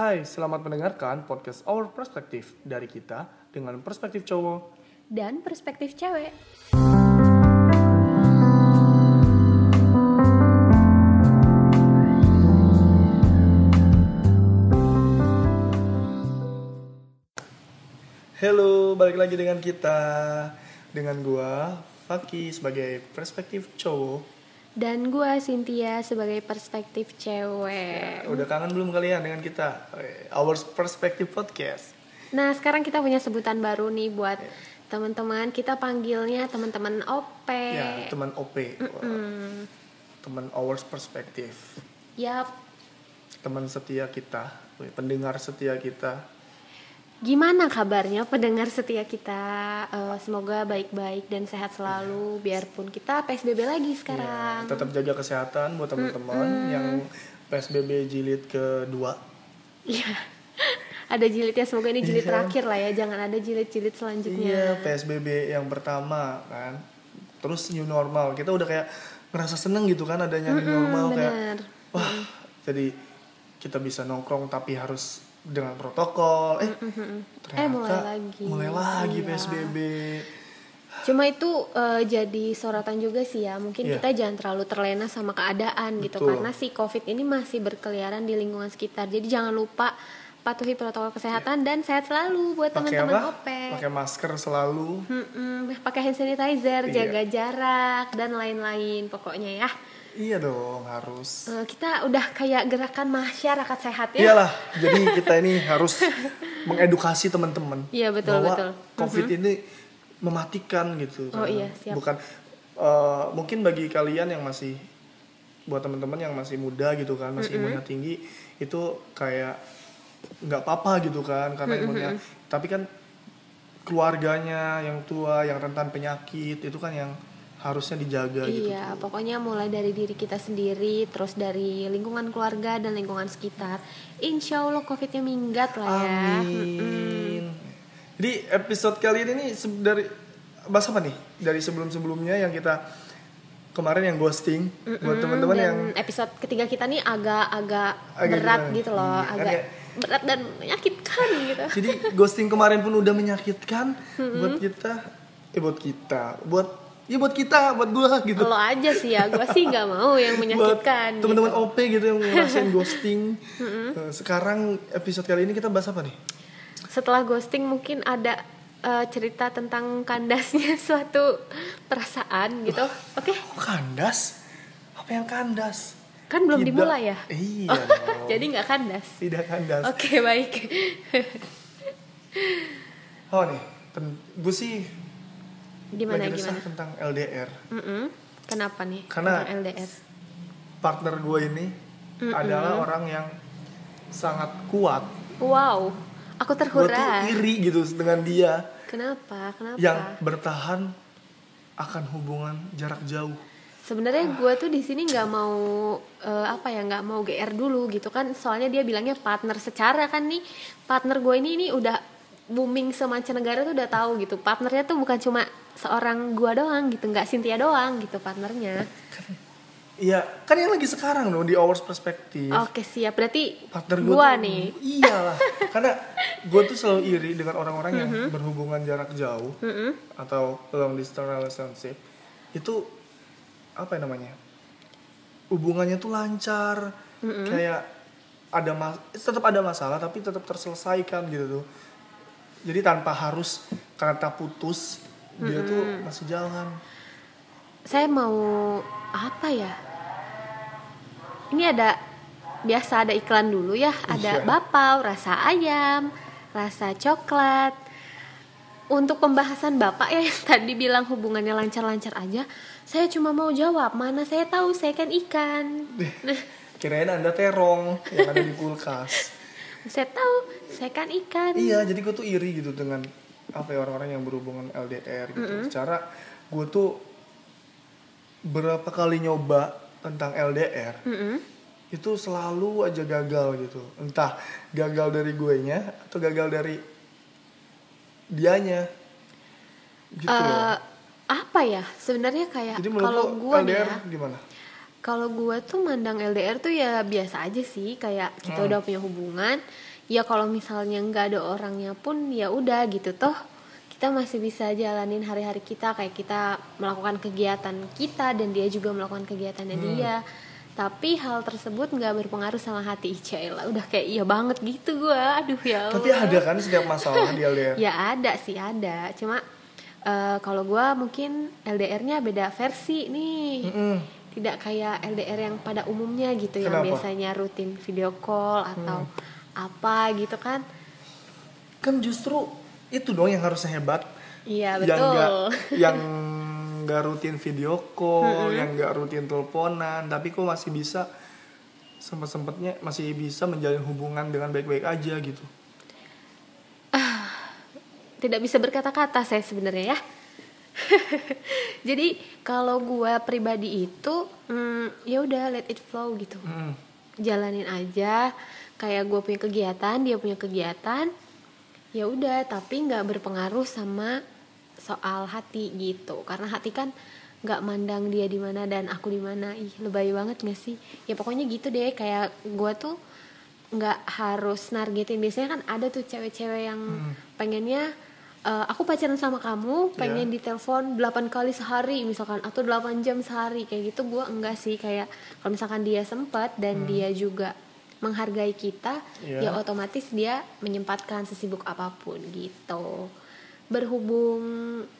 Hai, selamat mendengarkan podcast Our Perspective dari kita dengan perspektif cowok. dan perspektif cewek. Halo, balik lagi dengan kita dengan gua Faki sebagai perspektif cowok. Dan gua Cynthia sebagai perspektif cewek. Udah kangen belum kalian dengan kita? Our Perspective Podcast. Nah, sekarang kita punya sebutan baru nih buat teman-teman. Kita panggilnya teman-teman OP. Ya, teman OP. Wah, Teman Our Perspective. Yap. Teman setia kita, pendengar setia kita. Gimana kabarnya pendengar setia kita? Eh, semoga baik-baik dan sehat selalu biarpun kita PSBB lagi Ya, sekarang. tetap jaga kesehatan buat teman-teman yang PSBB jilid kedua. Iya. ada jilidnya semoga ini jilid Iya. terakhir lah ya. Jangan ada jilid-jilid selanjutnya. Iya, PSBB yang pertama kan. Terus new normal. Kita udah kayak ngerasa seneng gitu kan adanya new normal kayak bener. wah, jadi kita bisa nongkrong tapi harus dengan protokol. Eh, ternyata Eh, mulai lagi. mulai lagi Iya. PSBB. Cuma itu eh, jadi sorotan juga sih ya. Mungkin Iya. kita jangan terlalu terlena sama keadaan gitu Betul. karena si Covid ini masih berkeliaran di lingkungan sekitar. Jadi jangan lupa patuhi protokol kesehatan dan sehat selalu buat teman-teman apa? OP. Pakai masker selalu. Pakai hand sanitizer, Iya. jaga jarak dan lain-lain pokoknya ya. Iya dong, harus. Eh, kita udah kayak gerakan masyarakat sehat ya. Iyalah, jadi kita ini harus mengedukasi teman-teman. Iya, betul, bahwa betul. COVID ini mematikan gitu. Oh, kan. iya, siap. Bukan eh, mungkin bagi kalian yang masih buat teman-teman yang masih muda gitu kan, masih imunnya tinggi itu kayak nggak apa-apa gitu kan karena imunnya. Tapi kan keluarganya yang tua, yang rentan penyakit itu kan yang harusnya dijaga gitu. Iya, pokoknya mulai dari diri kita sendiri, terus dari lingkungan keluarga dan lingkungan sekitar. Insya Allah COVID-nya minggat lah ya. Amin. Jadi episode kali ini nih dari bahas apa nih? Dari sebelum-sebelumnya yang kita kemarin yang ghosting buat teman-teman yang episode ketiga kita nih agak-agak Agak berat gimana? gitu loh, Iya, kan agak ya- berat dan menyakitkan gitu. jadi ghosting kemarin pun udah menyakitkan buat kita, eh buat kita, buat ya buat kita, buat gua gitu. Lo aja sih ya, gue sih nggak mau yang menyakitkan. Buat teman-teman gitu. OP gitu yang ngerasain ghosting. Eh, Sekarang episode kali ini kita bahas apa nih? Setelah ghosting mungkin ada eh, cerita tentang kandasnya suatu perasaan gitu. Oke, Kok kandas? Apa yang kandas? kan belum Tidak. dimulai ya. Iya. Oh, jadi nggak kandas. Tidak kandas. Oke baik. Oh nih, gue sih Gimana lagi resah gimana? tentang LDR. Mm-mm. Kenapa nih? Karena- tentang LDR. Partner gue ini adalah orang yang sangat kuat. Wow, aku Gue tuh terhurai. iri gitu dengan dia Kenapa? Kenapa? yang bertahan akan hubungan jarak jauh. Sebenarnya gue tuh di sini nggak mau eh, apa ya nggak mau GR dulu gitu kan. Soalnya dia bilangnya partner secara kan nih partner gue ini ini udah booming semancanegara tuh udah tahu gitu. Partnernya tuh bukan cuma seorang gue doang gitu, nggak Cynthia doang gitu partnernya. Iya, kan yang lagi sekarang dong di Hours Perspektif. Oke siap. Berarti Partner gue tuh, nih. Iyalah, karena gue tuh selalu iri dengan orang-orang yang berhubungan jarak jauh Mm-mm. atau long distance relationship itu apa ya namanya hubungannya tuh lancar kayak ada mas tetap ada masalah tapi tetap terselesaikan gitu tuh jadi tanpa harus kata putus dia tuh masih jalan. Saya mau apa ya? Ini ada biasa ada iklan dulu ya. Ada Iya. bapau rasa ayam rasa coklat. Untuk pembahasan bapak ya yang tadi bilang hubungannya lancar-lancar aja saya cuma mau jawab mana saya tahu saya kan ikan. Kirain anda terong yang ada di kulkas saya tahu saya kan ikan. Iya jadi gue tuh iri gitu dengan apa ya orang-orang yang berhubungan LDR gitu. Secara gue tuh berapa kali nyoba tentang LDR Mm-mm. itu selalu aja gagal gitu. Entah gagal dari gue nya atau gagal dari dianya. Gitu loh. Eh, apa ya? Sebenarnya kayak kalau gue LDR ya gimana Kalau gue tuh mandang LDR tuh ya biasa aja sih, kayak kita Hmm. udah punya hubungan. Ya kalau misalnya nggak ada orangnya pun ya udah gitu toh. Kita masih bisa jalanin hari-hari kita kayak kita melakukan kegiatan kita dan dia juga melakukan kegiatannya Hmm. dia. Tapi hal tersebut nggak berpengaruh sama hati Cela. Udah kayak iya banget gitu gue. Aduh ya Tapi Allah. ada kan setiap masalah di LDR. Ya ada sih ada. Cuma eh, kalau gua mungkin LDR-nya beda versi nih. Mm-mm. Tidak kayak LDR yang pada umumnya gitu yang Kenapa? biasanya rutin video call atau apa gitu kan. Kan justru itu dong yang harusnya hebat. Iya Yang betul. nggak yang nggak rutin video call, yang nggak rutin teleponan, tapi kok masih bisa sempet sempetnya masih bisa menjalin hubungan dengan baik-baik aja gitu. Tidak bisa berkata-kata saya sebenarnya ya. Jadi kalau gua pribadi itu hmm, ya udah let it flow gitu. Mm. jalanin aja. Kayak gue punya kegiatan dia punya kegiatan ya udah tapi nggak berpengaruh sama soal hati gitu. Karena hati kan nggak mandang dia di mana dan aku di mana. Ih lebay banget gak sih? Ya pokoknya gitu deh kayak gue tuh nggak harus nargetin. Biasanya kan ada tuh cewek-cewek yang pengennya eh, aku pacaran sama kamu pengen ditelepon 8 kali sehari misalkan atau 8 jam sehari. Kayak gitu gue enggak sih kayak kalau misalkan dia sempat dan dia juga menghargai kita Iya. ya otomatis dia menyempatkan sesibuk apa pun gitu. Berhubung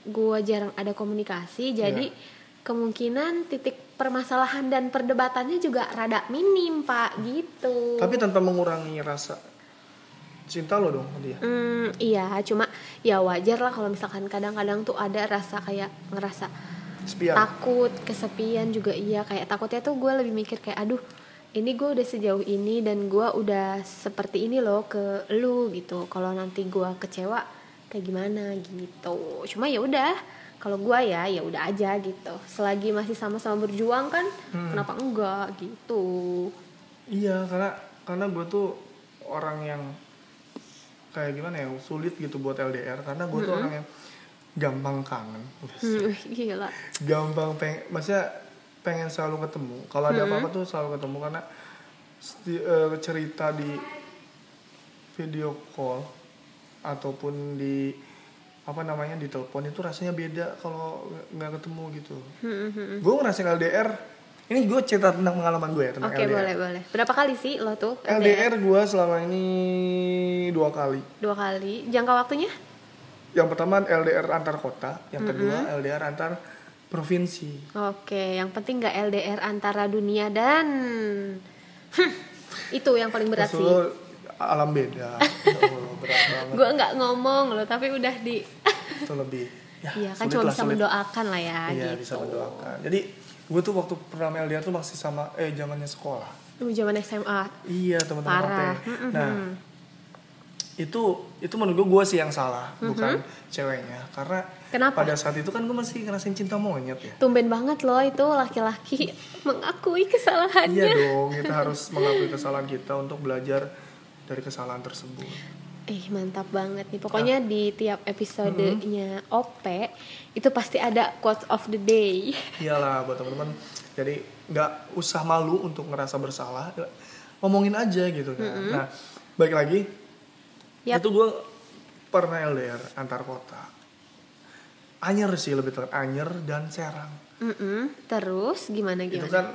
gue jarang ada komunikasi jadi kemungkinan titik permasalahan dan perdebatannya juga rada minim pak gitu. Tapi tanpa mengurangi rasa cinta lo dong dia. Hmm, iya, cuma ya wajar lah kalau misalkan kadang-kadang tuh ada rasa kayak ngerasa Sepian. takut, kesepian juga iya. Kayak takutnya tuh gue lebih mikir kayak aduh, ini gue udah sejauh ini dan gue udah seperti ini loh ke lu gitu. Kalau nanti gue kecewa kayak gimana gitu. Cuma ya udah, kalau gue ya ya udah aja gitu. Selagi masih sama-sama berjuang kan, kenapa enggak gitu. Iya, karena karena gue tuh orang yang kayak gimana ya sulit gitu buat LDR karena gue tuh orang yang gampang kangen, Hmm, gila. gampang pengen, maksudnya pengen selalu ketemu. Kalau ada apa-apa tuh selalu ketemu karena eh, cerita di video call ataupun di apa namanya di telepon itu rasanya beda kalau nggak ketemu gitu. Hmm, Gue ngerasain LDR. Ini gue cerita tentang pengalaman gue ya tentang Oke LDR. boleh boleh. Berapa kali sih lo tuh LDR gue selama ini dua kali. Dua kali. Jangka waktunya? Yang pertama LDR antar kota, yang kedua LDR antar provinsi. Oke, yang penting nggak LDR antara dunia dan Hmm, itu yang paling berat Maksud sih. lo alam beda. Ya Allah, berat banget. Gue nggak ngomong loh, tapi udah di. Itu lebih. Ya, Iya kan sulit cuma lah, bisa sulit. mendoakan lah ya Iya gitu. bisa mendoakan. Jadi gue tuh waktu pertama LDR tuh masih sama eh zamannya sekolah. Lu zaman SMA. Iya teman-teman Parah. AP. Nah itu itu menurut gue gue sih yang salah bukan ceweknya karena Kenapa? pada saat itu kan gue masih ngerasain cinta monyet ya. Tumben banget loh itu laki-laki mengakui kesalahannya. Iya dong, kita harus mengakui kesalahan kita untuk belajar dari kesalahan tersebut. Eh mantap banget nih. Pokoknya di tiap episodenya OP itu pasti ada quote of the day. Iyalah buat teman-teman. Jadi nggak usah malu untuk ngerasa bersalah, ngomongin aja gitu kan. Nah, balik lagi, Yap. itu gue pernah LDR antar kota. Anyer sih lebih tepat, Anyer dan Serang. Mm-mm. Terus gimana Itu gimana? kan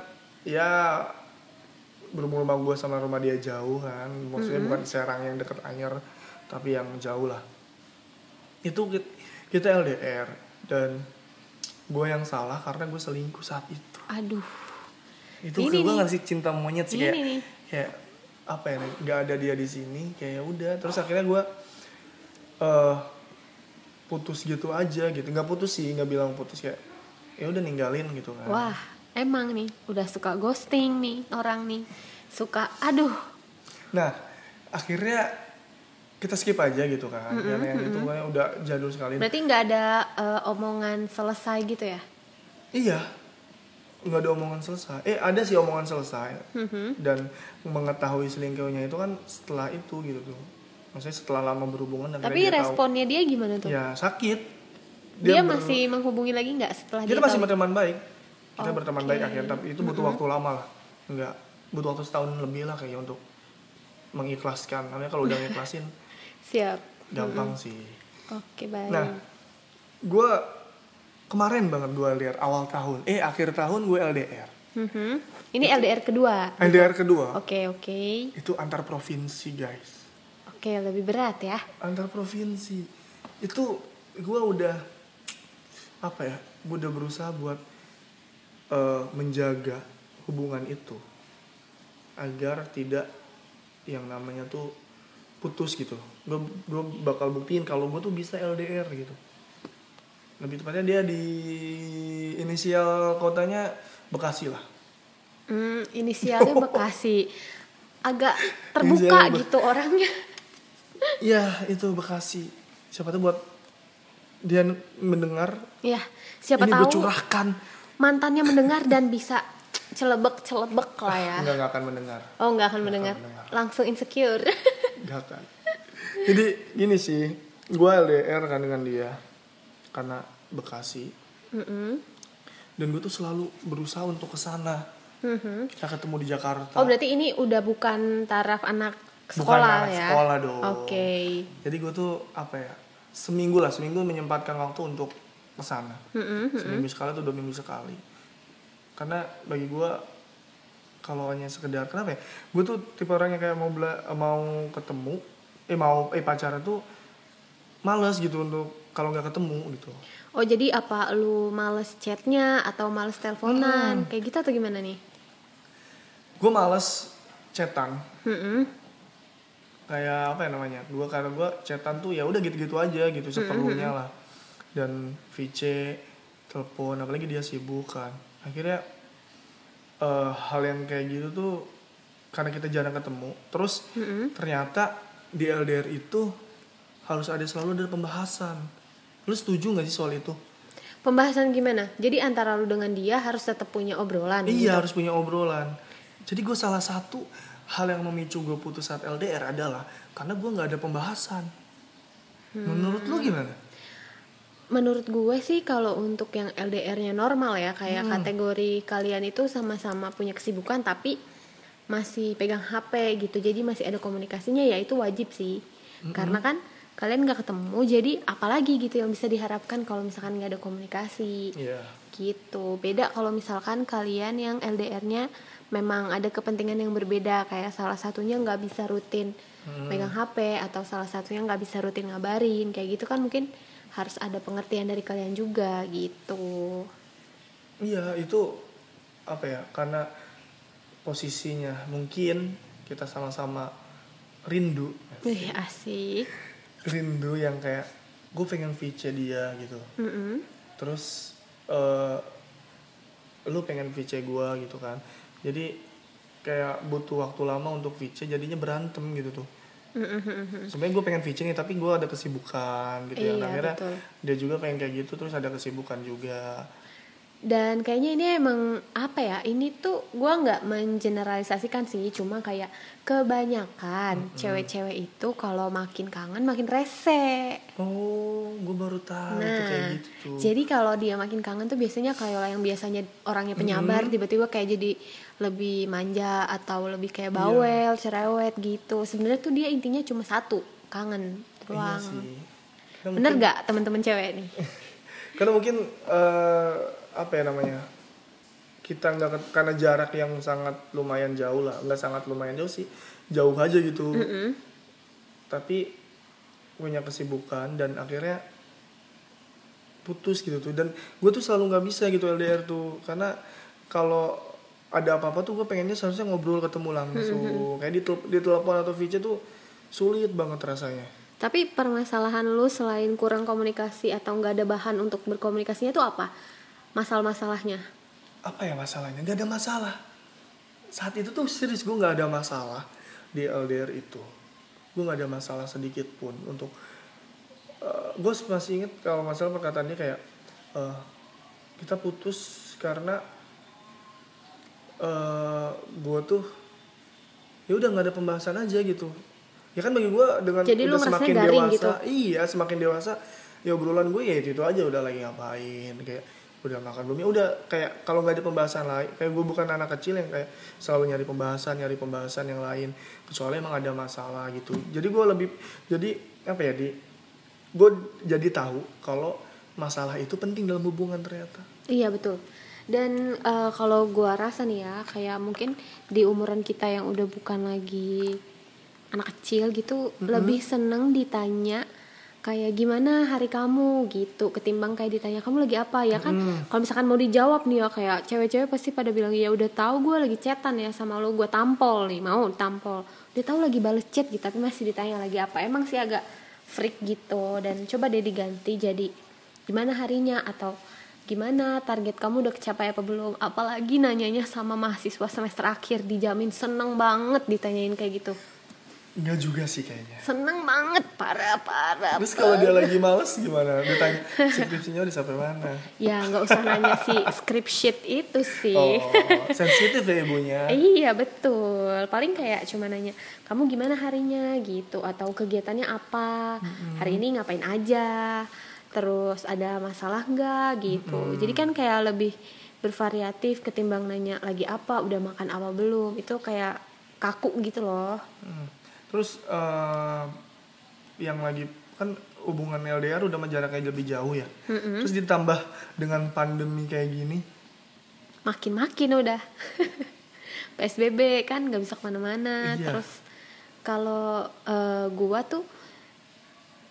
ya berhubung rumah gue sama rumah dia jauh kan, maksudnya bukan Serang yang deket Anyer, tapi yang jauh lah. Itu kit- kita LDR dan gue yang salah karena gue selingkuh saat itu. Aduh. itu Ini gue ngasih cinta monyet sih Ini kayak nih. kayak apa ya nggak ada dia di sini kayak ya udah terus akhirnya gue eh putus gitu aja gitu nggak putus sih nggak bilang putus kayak ya udah ninggalin gitu kan Wah, emang nih udah suka ghosting nih orang nih. Suka aduh. nah akhirnya kita skip aja gitu kan karena yang itu kayak udah jadul sekali Berarti nggak ada eh, omongan selesai gitu ya? iya nggak ada omongan selesai eh ada sih omongan selesai Mhm. dan mengetahui selingkuhnya itu kan setelah itu gitu tuh maksudnya setelah lama berhubungan akhirnya Tapi dia tahu. responnya dia gimana tuh? ya sakit dia ber- masih menghubungi lagi nggak setelah dia dia, masih tahu? teman baik kita berteman Oke. baik akhirnya tapi itu butuh waktu lama lah nggak butuh waktu setahun lebih lah kayaknya untuk mengikhlaskan namanya kalau udah ngikhlasin siap. Gampang sih. Oke baik. Nah gue kemarin banget gue LDR awal tahun eh akhir tahun gue LDR Mhm. ini LDR kedua? LDR kedua. Oke oke. Itu antar provinsi guys. Oke lebih berat ya? Antar provinsi. Itu gue udah apa ya gue udah berusaha buat eh, menjaga hubungan itu agar tidak yang namanya tuh putus gitu. Gue gue bakal buktiin kalau gue tuh bisa LDR gitu. Lebih tepatnya dia di inisial kotanya Bekasi lah. Hmm, inisialnya Bekasi. Agak terbuka Inisialnya Be- gitu orangnya. Iya itu Bekasi. Siapa tuh buat dia mendengar? Ya siapa ini gue tahu curahkan. mantannya mendengar dan bisa celebek celebek lah ya. Nggak nggak akan mendengar. Oh nggak akan mendengar. mendengar. langsung insecure Gak kan. Jadi gini sih, gue LDR kan dengan dia karena Bekasi Mm-mm. dan gue tuh selalu berusaha untuk ke sana. Mhm. Kita ketemu di Jakarta. oh berarti ini udah bukan taraf anak Bukan sekolah anak ya sekolah dong. oke Jadi gue tuh apa ya? Seminggu lah, seminggu menyempatkan waktu untuk ke sana. Mm-mm. Seminggu sekali atau dua minggu sekali. Karena bagi gue kalau hanya sekedar kenapa ya? Gue tuh tipe orang yang kayak mau bela, mau ketemu, eh mau eh pacaran tuh males gitu untuk kalau nggak ketemu gitu. oh jadi apa lu males chatnya atau males Hmm. teleponan kayak gitu atau gimana nih gue males chatan Mm-mm. kayak apa ya namanya gue karena gue chatan tuh ya udah gitu-gitu aja gitu seperlunya lah dan VC telepon apalagi dia sibuk kan akhirnya eh, hal yang kayak gitu tuh karena kita jarang ketemu terus Mm-mm. ternyata di LDR itu harus ada selalu ada pembahasan lu setuju nggak sih soal itu pembahasan gimana jadi antara lu dengan dia harus tetap punya obrolan gitu? Iya harus punya obrolan. Jadi gue salah satu hal yang memicu gue putus saat LDR adalah karena gue nggak ada pembahasan. Menurut lu gimana? Menurut gue sih kalau untuk yang LDR-nya normal ya kayak Hmm. kategori kalian itu sama-sama punya kesibukan tapi masih pegang HP gitu. Jadi masih ada komunikasinya ya itu wajib sih. Karena kan kalian nggak ketemu jadi apalagi gitu yang bisa diharapkan kalau misalkan nggak ada komunikasi. Iya. gitu. Beda kalau misalkan kalian yang LDR-nya memang ada kepentingan yang berbeda kayak salah satunya nggak bisa rutin megang HP atau salah satunya nggak bisa rutin ngabarin kayak gitu kan mungkin harus ada pengertian dari kalian juga gitu Iya itu apa ya? Karena posisinya mungkin kita sama-sama rindu, Wih asik rindu yang kayak gue pengen VC dia gitu. Mm-mm. Terus eh lu pengen VC gue gitu kan. Jadi kayak butuh waktu lama untuk VC jadinya berantem gitu tuh. Sebenarnya gue pengen VC nih tapi gue ada kesibukan gitu ya. Iya, Nah, akhirnya betul. dia juga pengen kayak gitu terus ada kesibukan juga dan kayaknya ini emang apa ya ini tuh gua nggak mengeneralisasikan sih cuma kayak kebanyakan cewek-cewek itu kalau makin kangen makin rese oh gue baru tahu tuh kayak Nah, gitu tuh jadi kalau dia makin kangen tuh biasanya kayak yang biasanya orangnya penyabar tiba-tiba kayak jadi lebih manja atau lebih kayak bawel, cerewet gitu. Sebenarnya tuh dia intinya cuma satu, kangen iya doang. Bener mungkin, gak teman-teman cewek nih? karena mungkin eh, apa ya namanya kita nggak karena jarak yang sangat lumayan jauh lah nggak sangat lumayan jauh sih jauh aja gitu. Mm-mm. tapi punya kesibukan dan akhirnya putus gitu tuh. Dan gue tuh selalu nggak bisa gitu LDR tuh karena kalau ada apa-apa tuh gue pengennya seharusnya ngobrol ketemu langsung. Kayak di, di telepon atau VC tuh sulit banget rasanya. Tapi permasalahan lu selain kurang komunikasi atau nggak ada bahan untuk berkomunikasinya tuh apa? Masalah-masalahnya? apa ya masalahnya nggak ada masalah saat itu tuh serius gue nggak ada masalah di LDR itu gue nggak ada masalah sedikit pun untuk gue masih inget kalau masalah perkataannya kayak eh, kita putus karena eh gue tuh ya udah nggak ada pembahasan aja gitu ya kan bagi gue dengan Jadi udah semakin dewasa gitu? iya semakin dewasa ya obrolan gue ya itu, itu aja udah lagi ngapain kayak udah makan belum. Ya udah kayak kalau nggak ada pembahasan lain kayak gue bukan anak kecil yang kayak selalu nyari pembahasan nyari pembahasan yang lain. Kecuali emang ada masalah gitu. Jadi gue lebih jadi apa ya di gue jadi tahu kalau masalah itu penting dalam hubungan ternyata. Iya betul. Dan eh, kalau gua rasa nih ya, kayak mungkin di umuran kita yang udah bukan lagi anak kecil gitu, lebih seneng ditanya kayak gimana hari kamu gitu, ketimbang kayak ditanya kamu lagi apa ya kan? Kalau misalkan mau dijawab nih ya kayak cewek-cewek pasti pada bilang ya udah tahu gue lagi chatan ya sama lo, gue tampol nih mau tampol. Udah tahu lagi bales chat gitu, tapi masih ditanya lagi apa? Emang sih agak freak gitu dan coba deh diganti jadi gimana harinya atau gimana target kamu udah kecapai apa belum apalagi nanyanya sama mahasiswa semester akhir dijamin seneng banget ditanyain kayak gitu Enggak juga sih kayaknya. Seneng banget parah parah terus kalau dia lagi males gimana? Ditanya skripsinya udah sampai mana? Ya nggak usah nanya si script sheet itu sih. Oh sensitif ya ibunya. Iya betul. Paling kayak cuma nanya kamu gimana harinya? gitu. Atau kegiatannya apa? Hari ini ngapain aja? Terus ada masalah nggak? Gitu. Jadi kan kayak lebih bervariatif ketimbang nanya lagi apa udah makan apa belum? Itu kayak kaku gitu loh. Hmm. Terus eh, yang lagi kan hubungan LDR udah menjaraknya lebih jauh ya. Terus ditambah dengan pandemi kayak gini, Makin-makin udah PSBB kan nggak bisa ke mana-mana. Iya. Terus kalau eh, gua tuh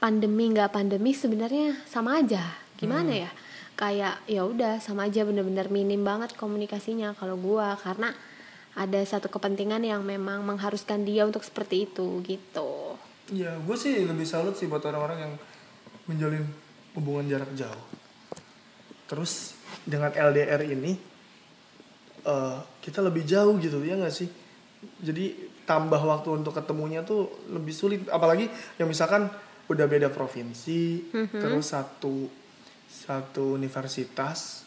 pandemi nggak pandemi sebenarnya sama aja. Gimana ya? Kayak ya udah sama aja bener-bener minim banget komunikasinya kalau gua karena ada satu kepentingan yang memang mengharuskan dia untuk seperti itu gitu. ya gue sih lebih salut sih buat orang-orang yang menjalin hubungan jarak jauh. Terus dengan LDR ini eh, kita lebih jauh gitu ya nggak sih? Jadi tambah waktu untuk ketemunya tuh lebih sulit. Apalagi yang misalkan udah beda provinsi, terus satu satu universitas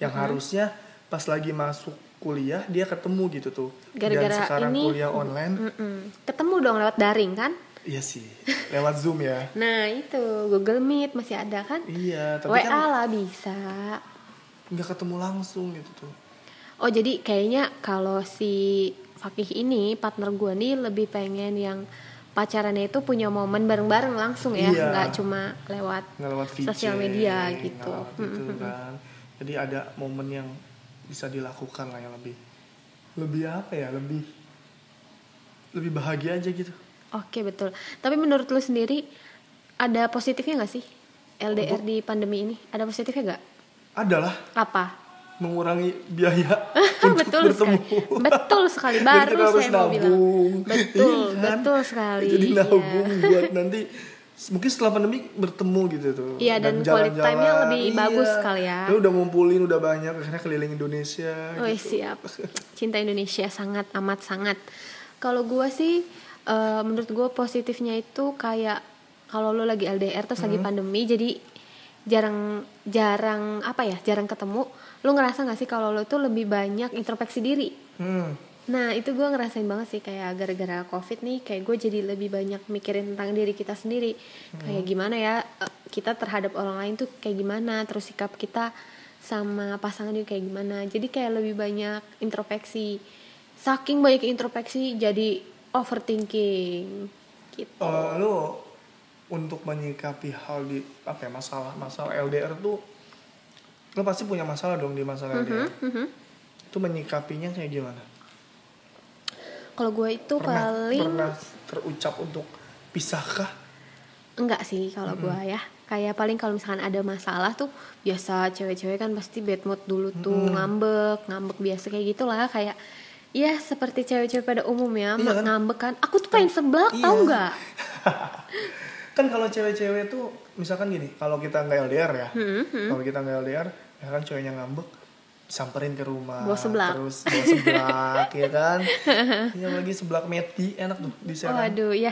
yang harusnya pas lagi masuk kuliah dia ketemu gitu tuh. Gara-gara Dan sekarang ini- kuliah online, Mm-mm. Ketemu dong lewat daring kan? iya sih, lewat zoom ya. Nah itu Google Meet masih ada kan? Iya, tapi WA kan lah bisa. nggak ketemu langsung gitu tuh. Oh jadi kayaknya kalau si Fakih ini partner gue nih lebih pengen yang pacarannya itu punya momen bareng-bareng langsung ya, Iya. nggak cuma lewat nggak lewat sosial media nggak gitu. lewat itu kan. Jadi ada momen yang bisa dilakukan lah yang lebih lebih apa ya lebih lebih bahagia aja gitu. Oke betul. Tapi menurut lu sendiri ada positifnya nggak sih LDR di pandemi ini? Ada positifnya nggak? Adalah Apa? mengurangi biaya untuk betul bertemu. sekali. Betul sekali. Baru saya mau bilang. Betul, Iya kan? betul sekali. Jadi Iya. nabung buat nanti mungkin setelah pandemi bertemu gitu tuh. Iya, dan quality time-nya lebih bagus kali ya. Dia udah ngumpulin udah banyak akhirnya keliling Indonesia. Oh gitu. siap. Cinta Indonesia sangat amat sangat. Kalau gua sih eh, menurut gua positifnya itu kayak kalau lo lagi LDR terus Hmm. lagi pandemi jadi jarang jarang apa ya jarang ketemu lo ngerasa nggak sih kalau lo tuh lebih banyak introspeksi diri Hmm. Nah itu gua ngerasain banget sih kayak gara-gara covid nih kayak gue jadi lebih banyak mikirin tentang diri kita sendiri kayak gimana ya eh, kita terhadap orang lain tuh kayak gimana terus sikap kita sama pasangan itu kayak gimana jadi kayak lebih banyak introspeksi saking banyak introspeksi jadi overthinking gitu Eh, lu untuk menyikapi hal di apa ya masalah masalah LDR tuh lu pasti punya masalah dong di masalah LDR. Mhm. Itu menyikapinya kayak gimana? Kalau gue itu Pernah paling pernah terucap untuk pisahkah? enggak sih kalau gua ya. Kayak paling kalau misalkan ada masalah tuh biasa cewek-cewek kan pasti bad mood dulu tuh ngambek ngambek biasa kayak gitulah. Kayak ya seperti cewek-cewek pada umumnya Iya kan? ngambek kan. Aku tuh pengen seblak Iya. tau nggak? Kan kalau cewek-cewek tuh misalkan gini, kalau kita nggak LDR ya, Hmm, kalau kita nggak LDR, ya kan ceweknya ngambek, samperin ke rumah, Bawa seblak. terus bawa seblak, ya kan, ya lagi seblak meti enak tuh di Serang. waduh ya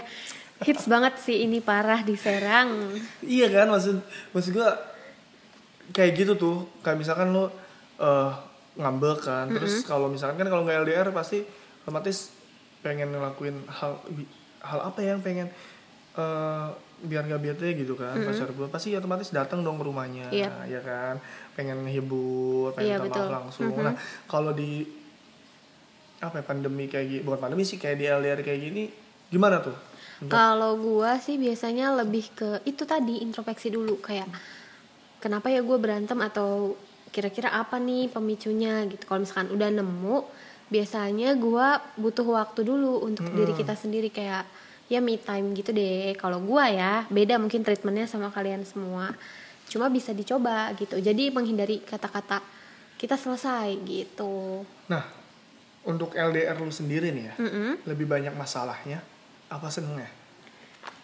hits banget sih ini parah di Serang. Iya kan maksud maksud gua kayak gitu tuh. Kayak misalkan lo eh ngambek kan terus kalau misalkan kan kalau nggak LDR pasti otomatis pengen ngelakuin hal hal apa yang pengen eh, biar gak bete gitu kan pacar gue pasti otomatis datang dong ke rumahnya Iya. ya kan pengen ngehibur pengen Iya, minta betul. maaf langsung nah kalau di apa ya, pandemi kayak gini bukan pandemi sih kayak di LDR kayak gini gimana tuh Kalau gua sih biasanya lebih ke itu tadi introspeksi dulu kayak kenapa ya gue berantem atau kira-kira apa nih pemicunya gitu. Kalau misalkan udah nemu, biasanya gua butuh waktu dulu untuk diri kita sendiri kayak ya me time gitu deh. Kalau gua ya beda mungkin treatmentnya sama kalian semua. Cuma bisa dicoba gitu. Jadi menghindari kata-kata kita selesai gitu. nah untuk LDR lu sendiri nih ya Mm-mm. lebih banyak masalahnya apa senengnya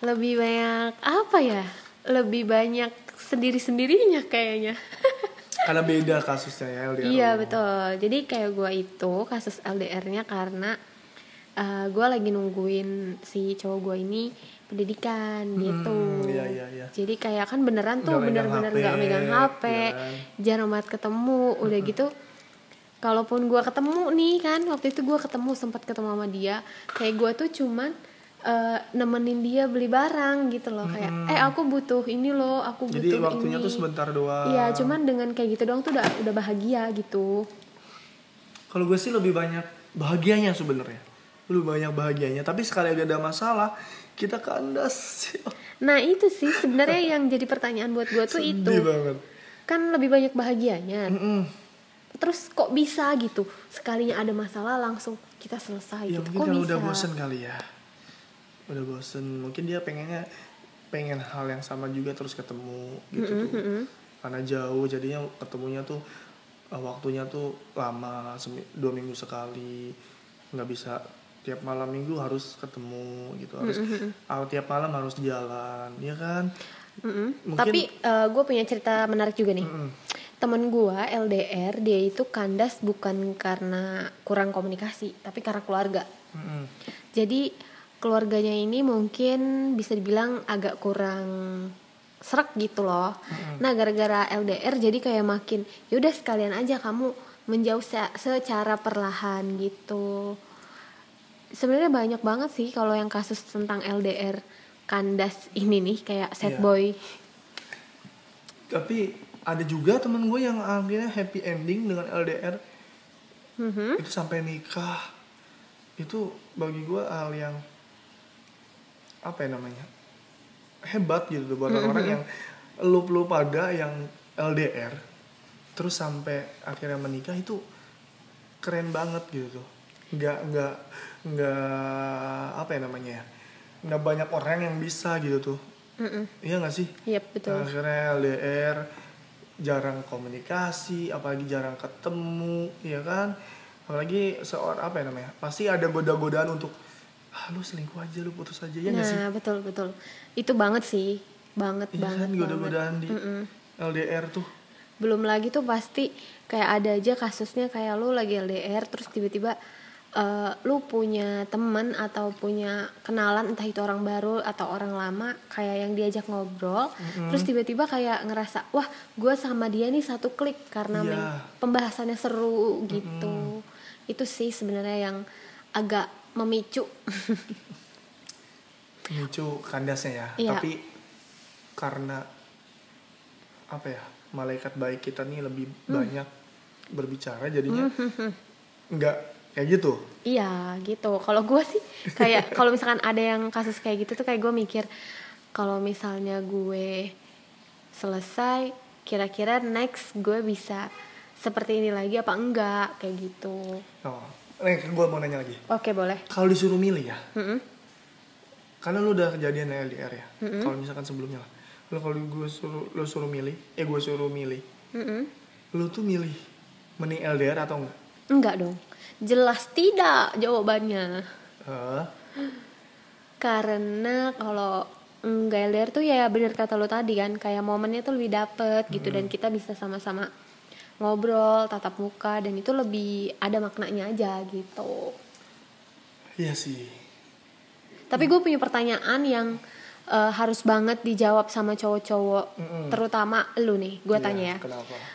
lebih banyak apa ya lebih banyak sendiri sendirinya kayaknya karena beda kasusnya ya LDR iya lu. betul jadi kayak gue itu kasus LDR-nya karena gue lagi nungguin si cowok gue ini pendidikan gitu. iya, iya, iya. jadi kayak kan beneran tuh bener-bener nggak megang HP ya kan? jarang banget ketemu udah gitu. Kalaupun gue ketemu nih kan waktu itu gue ketemu sempat ketemu sama dia. Kayak gue tuh cuman eh, nemenin dia beli barang gitu loh. Kayak eh aku butuh ini loh aku butuh jadi waktunya ini. tuh sebentar doang. Iya cuman dengan kayak gitu doang tuh udah udah bahagia gitu. Kalau gue sih lebih banyak bahagianya sebenarnya. Lebih banyak bahagianya. Tapi sekali ada masalah, kita kandas. nah itu sih sebenarnya yang jadi pertanyaan buat gue tuh itu banget. kan lebih banyak bahagianya Mm-mm. terus kok bisa gitu sekalinya ada masalah langsung kita selesai Ya gitu mungkin kok kalau bisa udah bosen kali ya. Udah bosen. Mungkin dia pengennya pengen hal yang sama juga terus ketemu gitu tuh. Karena jauh jadinya ketemunya tuh eh, waktunya tuh lama dua minggu sekali nggak bisa tiap malam minggu harus ketemu gitu harus ah, tiap malam harus jalan ya kan Mm-mm. Mungkin- Tapi gue punya cerita menarik juga nih. Mm-mm. Temen gue LDR dia itu kandas bukan karena kurang komunikasi, tapi karena keluarga. Mm-mm. Jadi keluarganya ini mungkin bisa dibilang agak kurang serak gitu loh. Nah gara-gara LDR jadi kayak makin yaudah sekalian aja kamu menjauh se- secara perlahan gitu. Sebenarnya banyak banget sih kalau yang kasus tentang LDR kandas ini nih kayak sad Iya. boy. tapi ada juga temen gue yang akhirnya happy ending dengan LDR Mhm. itu sampai nikah itu bagi gue hal yang apa ya namanya hebat gitu buat orang yang lu lu pada yang LDR terus sampai akhirnya menikah itu keren banget gitu tuh nggak nggak nggak apa ya namanya ya nggak banyak orang yang bisa gitu tuh Mm-mm. iya nggak sih Yep, betul. akhirnya LDR jarang komunikasi apalagi jarang ketemu ya kan apalagi seorang apa ya namanya pasti ada goda-godaan untuk ah lu selingkuh aja lu putus aja ya nggak sih Nah, betul betul. Itu banget sih. Banget iya banget. kan banget. goda-godaan di LDR tuh belum lagi tuh pasti kayak ada aja kasusnya kayak lu lagi LDR terus tiba-tiba eh, lu punya temen atau punya kenalan entah itu orang baru atau orang lama kayak yang diajak ngobrol terus tiba-tiba kayak ngerasa wah gue sama dia nih satu klik karena mem- pembahasannya seru gitu. Itu sih sebenarnya yang agak memicu. Micu kandasnya ya. Iya. tapi karena apa ya malaikat baik kita nih lebih Hmm. banyak berbicara jadinya nggak kayak gitu Iya gitu. Kalau gue sih kayak kalau misalkan ada yang kasus kayak gitu tuh kayak gue mikir kalau misalnya gue selesai, kira-kira next gue bisa seperti ini lagi apa enggak kayak gitu. oh eh gue mau nanya lagi Oke boleh. kalau disuruh milih ya Mm-mm. karena lu udah kejadian LDR ya kalau misalkan sebelumnya lah lu kalau gue suruh lu suruh milih eh gue suruh milih Mm-mm. lu tuh milih mending LDR atau enggak Enggak dong. Jelas tidak jawabannya. Eh, Karena kalau enggak LDR tuh ya bener kata lo tadi kan kayak momennya tuh lebih dapet gitu dan kita bisa sama-sama ngobrol tatap muka dan itu lebih ada maknanya aja gitu. iya sih Tapi gue punya pertanyaan yang eh, harus banget dijawab sama cowok-cowok, Mm-mm. terutama lu nih. Gue Iya, tanya ya.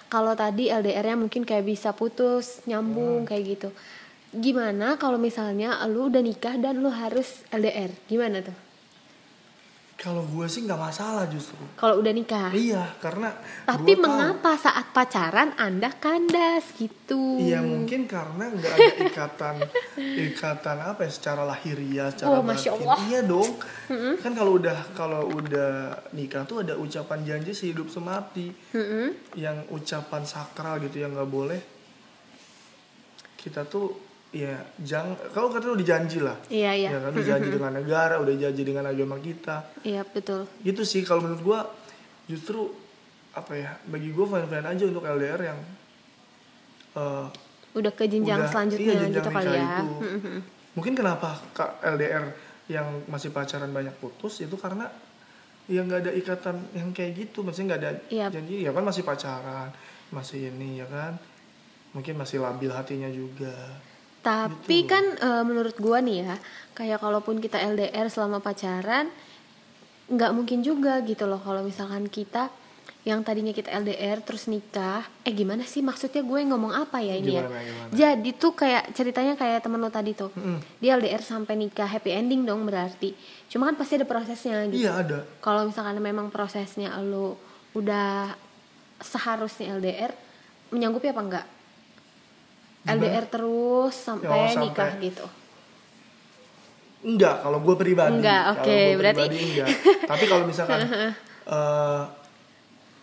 Kalau tadi LDR-nya mungkin kayak bisa putus, nyambung kayak gitu. Gimana kalau misalnya lu udah nikah dan lu harus LDR? Gimana tuh? Kalau gue sih nggak masalah justru. kalau udah nikah Iya, karena tapi gua tahu. mengapa saat pacaran anda kandas gitu Iya mungkin karena nggak ada ikatan ikatan apa ya secara lahiriah, secara Oh, Masya. Allah. Iya dong. Kan kalau udah kalau udah nikah tuh ada ucapan janji sehidup semati Mm-mm. yang ucapan sakral gitu yang nggak boleh kita tuh ya jangan kalau kata udah janji lah. iya iya Ya kan udah janji dengan negara, udah janji dengan agama kita. iya betul Gitu sih kalau menurut gua justru apa ya bagi gua fine-fine aja untuk LDR yang eh, udah ke jenjang Udah, selanjutnya iya, jenjang gitu kali ya itu. Mungkin kenapa Kak LDR yang masih pacaran banyak putus itu karena ya nggak ada ikatan yang kayak gitu maksudnya nggak ada Iya. janji ya kan masih pacaran masih ini ya kan mungkin masih labil hatinya juga Tapi Gitu. kan eh, menurut gua nih ya, kayak kalaupun kita LDR selama pacaran, nggak mungkin juga gitu loh kalau misalkan kita yang tadinya kita LDR terus nikah, eh gimana sih maksudnya gue ngomong apa ya ini Gimana, ya? gimana? Jadi tuh kayak ceritanya kayak temen lo tadi tuh, Mm-mm. dia LDR sampai nikah happy ending dong berarti. Cuma kan pasti ada prosesnya gitu. iya ada Kalau misalkan memang prosesnya lo udah seharusnya LDR, menyanggupi apa enggak? LDR terus sampai, Ya, sampai- nikah gitu. enggak kalau gue pribadi Enggak, oke, gua berarti- pribadi enggak tapi kalau misalkan eh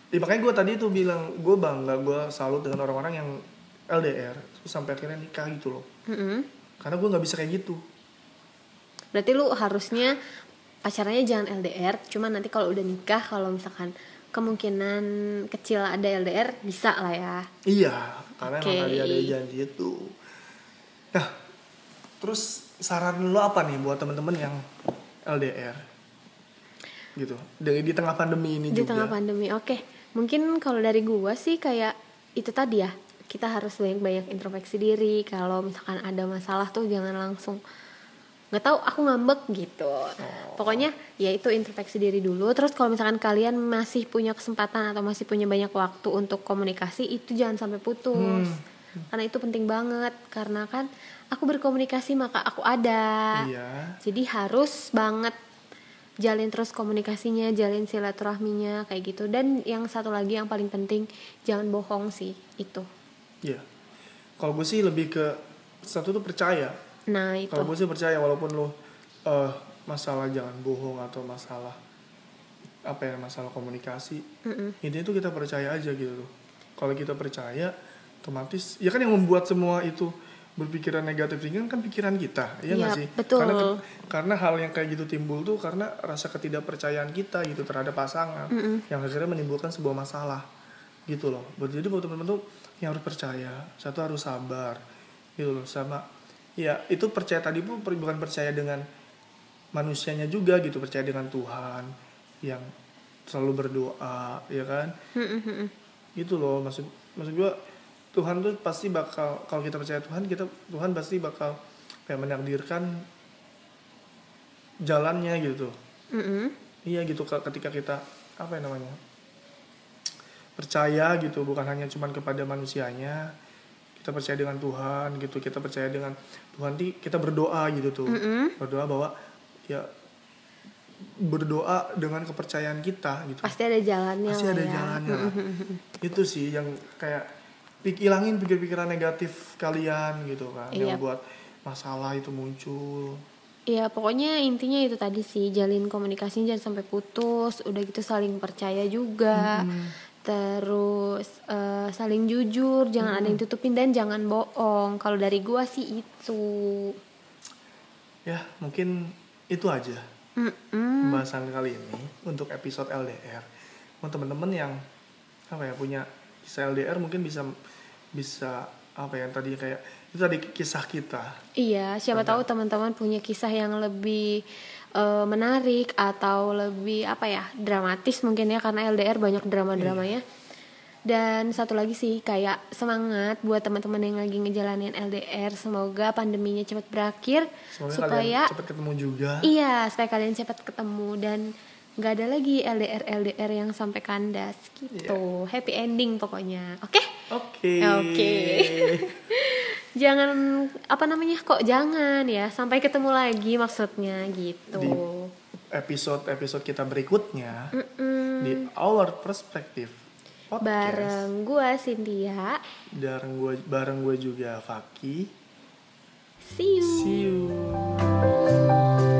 ya makanya gue tadi tuh bilang gue bangga gue salut dengan orang-orang yang LDR terus sampai akhirnya nikah gitu loh Mm-mm. karena gue nggak bisa kayak gitu Berarti lu harusnya pacarannya jangan LDR, cuma nanti kalau udah nikah kalau misalkan kemungkinan kecil ada LDR bisa lah ya. Iya, karena Oke. emang tadi ada janji itu. Nah, terus saran lo apa nih buat temen-temen yang LDR? Gitu. Dari di tengah pandemi ini Di juga. tengah pandemi. Oke. Mungkin kalau dari gua sih kayak itu tadi ya. Kita harus banyak-banyak introspeksi diri. Kalau misalkan ada masalah tuh jangan langsung nggak tahu aku ngambek gitu. Pokoknya ya itu introspeksi diri dulu. Terus kalau misalkan kalian masih punya kesempatan atau masih punya banyak waktu untuk komunikasi itu jangan sampai putus. Karena itu penting banget karena kan aku berkomunikasi maka aku ada. Iya. Jadi harus banget jalin terus komunikasinya, jalin silaturahminya kayak gitu. Dan yang satu lagi yang paling penting jangan bohong sih itu. Iya. Kalau gue sih lebih ke satu tuh percaya. Nah itu. Kalau gue sih percaya walaupun lo eh, masalah jangan bohong atau masalah apa ya masalah komunikasi Mm-mm. intinya tuh kita percaya aja gitu loh kalau kita percaya otomatis ya kan yang membuat semua itu berpikiran negatif tinggi kan pikiran kita ya nggak Iya, sih betul. karena karena hal yang kayak gitu timbul tuh karena rasa ketidakpercayaan kita gitu terhadap pasangan yang akhirnya menimbulkan sebuah masalah gitu loh jadi buat teman-teman tuh yang harus percaya satu harus sabar gitu loh sama ya itu percaya tadi pun bukan percaya dengan manusianya juga gitu percaya dengan Tuhan yang selalu berdoa ya kan? Gitu loh maksud maksud gua Tuhan tuh pasti bakal kalau kita percaya Tuhan kita Tuhan pasti bakal kayak menakdirkan jalannya gitu iya gitu ketika kita apa ya namanya percaya gitu bukan hanya cuman kepada manusianya kita percaya dengan Tuhan gitu kita percaya dengan Di kita berdoa gitu tuh Mm-mm. berdoa bahwa ya berdoa dengan kepercayaan kita gitu Pasti ada jalannya pasti ada ya. jalannya lah. itu sih yang kayak pik hilangin pikir-pikiran negatif kalian gitu kan Iya. yang buat masalah itu muncul Iya pokoknya intinya itu tadi sih jalin komunikasi jangan sampai putus udah gitu saling percaya juga terus eh, saling jujur jangan ada yang tutupin dan jangan bohong. Kalau dari gua sih itu. Ya mungkin itu aja Mm-mm. pembahasan kali ini untuk episode LDR untuk teman-teman yang apa ya punya kisah LDR mungkin bisa bisa apa ya tadi kayak itu tadi kisah kita. Iya, siapa tahu teman-teman punya kisah yang lebih eh, menarik atau lebih apa ya dramatis mungkin ya karena LDR banyak drama-dramanya. Dan satu lagi sih kayak semangat buat teman-teman yang lagi ngejalanin LDR, semoga pandeminya cepat berakhir semoga supaya cepat ketemu juga iya supaya kalian cepat ketemu dan nggak ada lagi LDR LDR yang sampai kandas gitu. Happy ending pokoknya. Oke? oke Oke. jangan apa namanya kok jangan ya sampai ketemu lagi maksudnya gitu Di- episode-episode kita berikutnya di Our Perspective Podcast. bareng gua Cynthia Bareng gue bareng gue juga Faki. see you See you.